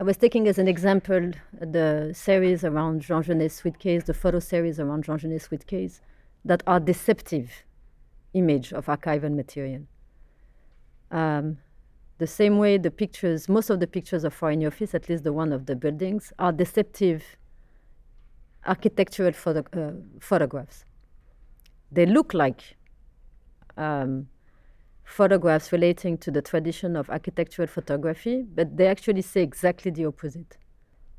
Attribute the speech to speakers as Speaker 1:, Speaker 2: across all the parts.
Speaker 1: I was taking as an example the series around Jean Genet Suitcase, the photo series around Jean Genet Suitcase, that are deceptive image of archival material. Um, the same way the pictures, most of the pictures of Foreign Office, at least the one of the buildings, are deceptive architectural photo, uh, photographs. They look like um, photographs relating to the tradition of architectural photography, but they actually say exactly the opposite.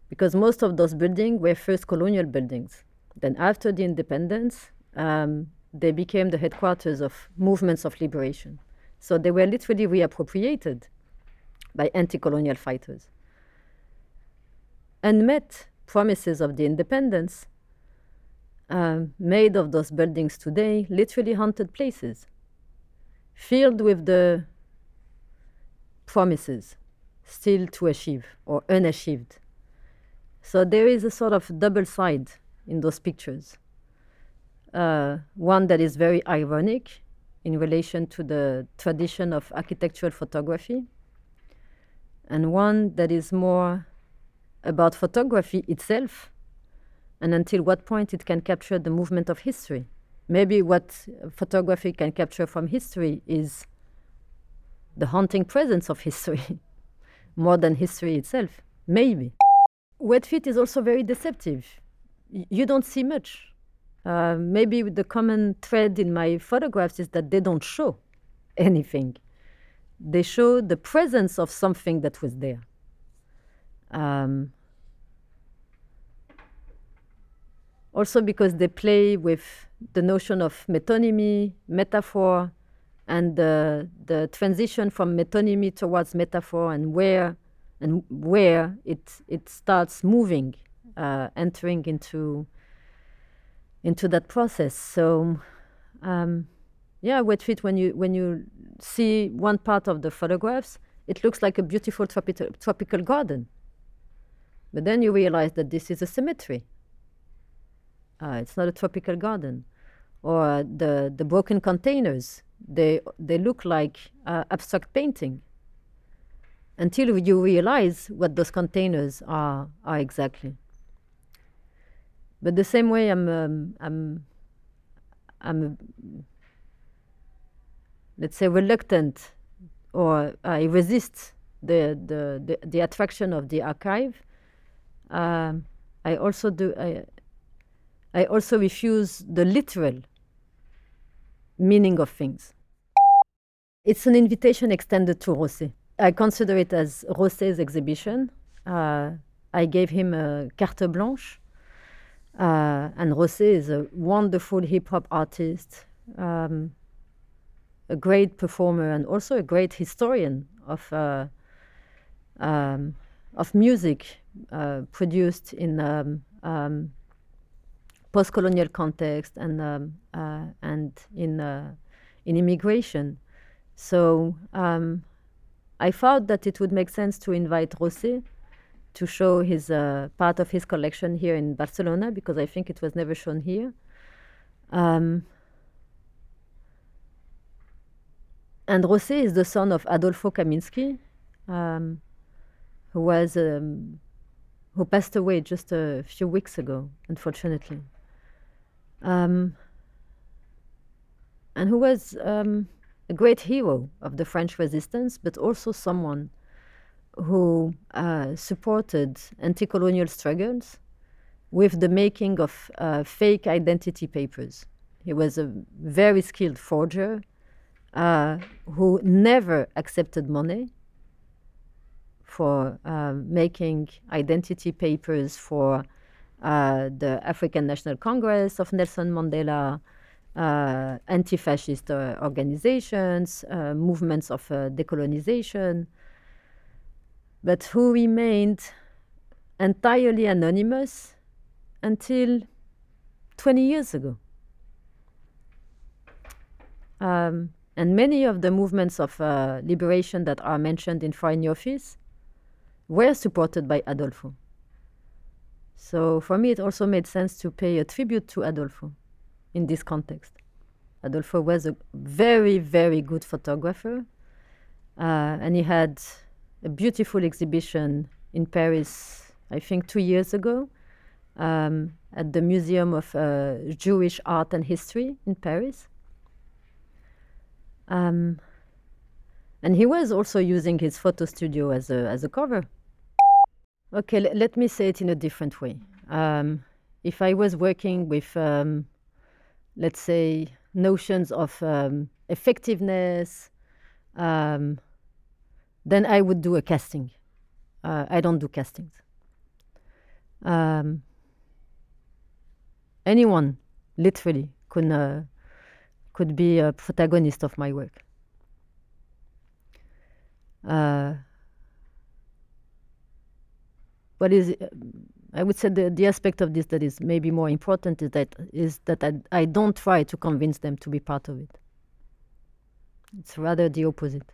Speaker 1: Because most of those buildings were first colonial buildings. Then, after the independence, um, they became the headquarters of movements of liberation. So they were literally reappropriated by anti colonial fighters. Unmet promises of the independence um, made of those buildings today literally haunted places filled with the promises still to achieve or unachieved. So there is a sort of double side in those pictures. Uh, one that is very ironic in relation to the tradition of architectural photography, and one that is more about photography itself and until what point it can capture the movement of history maybe what photography can capture from history is the haunting presence of history more than history itself. Maybe. Wet feet is also very deceptive. You don't see much. Uh, maybe the common thread in my photographs is that they don't show anything. They show the presence of something that was there. Um, also because they play with the notion of metonymy, metaphor, and the, the transition from metonymy towards metaphor and where and where it it starts moving, uh, entering into into that process. So, um, yeah, wet feet. When you when you see one part of the photographs, it looks like a beautiful tropical tropical garden. But then you realize that this is a cemetery. Uh, it's not a tropical garden. Or the, the broken containers, they, they look like uh, abstract painting until you realize what those containers are, are exactly. But the same way I'm, um, I'm, I'm, let's say, reluctant or I resist the, the, the, the attraction of the archive, um, I also do, I, I also refuse the literal meaning of things. It's an invitation extended to Rocé. I consider it as Rocé's exhibition. Uh, I gave him a carte blanche. Uh, and Rocé is a wonderful hip hop artist, um, a great performer, and also a great historian of, uh, um, of music uh, produced in um, um post-colonial context and um, uh, and in uh, in immigration. So um, I thought that it would make sense to invite Rocé to show his uh, part of his collection here in Barcelona because I think it was never shown here. Um, and Rocé is the son of Adolfo Kaminsky, um, who was um, who passed away just a few weeks ago, unfortunately um, and who was um, a great hero of the French resistance, but also someone who uh, supported anti colonial struggles with the making of uh, fake identity papers. He was a very skilled forger uh, who never accepted money for uh, making identity papers for uh, the African National Congress of Nelson Mandela, uh, anti fascist uh, organizations, uh, movements of uh, decolonization, but who remained entirely anonymous until 20 years ago. Um, and many of the movements of uh, liberation that are mentioned in Foreign Office were supported by Adolfo. So for me, it also made sense to pay a tribute to Adolfo in this context. Adolfo was a very, very good photographer, uh, and he had a beautiful exhibition in Paris, I think two years ago, um, at the Museum of uh, Jewish Art and History in Paris. Um, and he was also using his photo studio as a, as a cover. Okay, l- let me say it in a different way. Um, if I was working with, um, let's say, notions of um, effectiveness, um, then I would do a casting. Uh, I don't do castings. Um, anyone, literally, could, uh, could be a protagonist of my work. Uh, what is I would say the, the aspect of this that is maybe more important is that is that I, I don't try to convince them to be part of it. It's rather the opposite.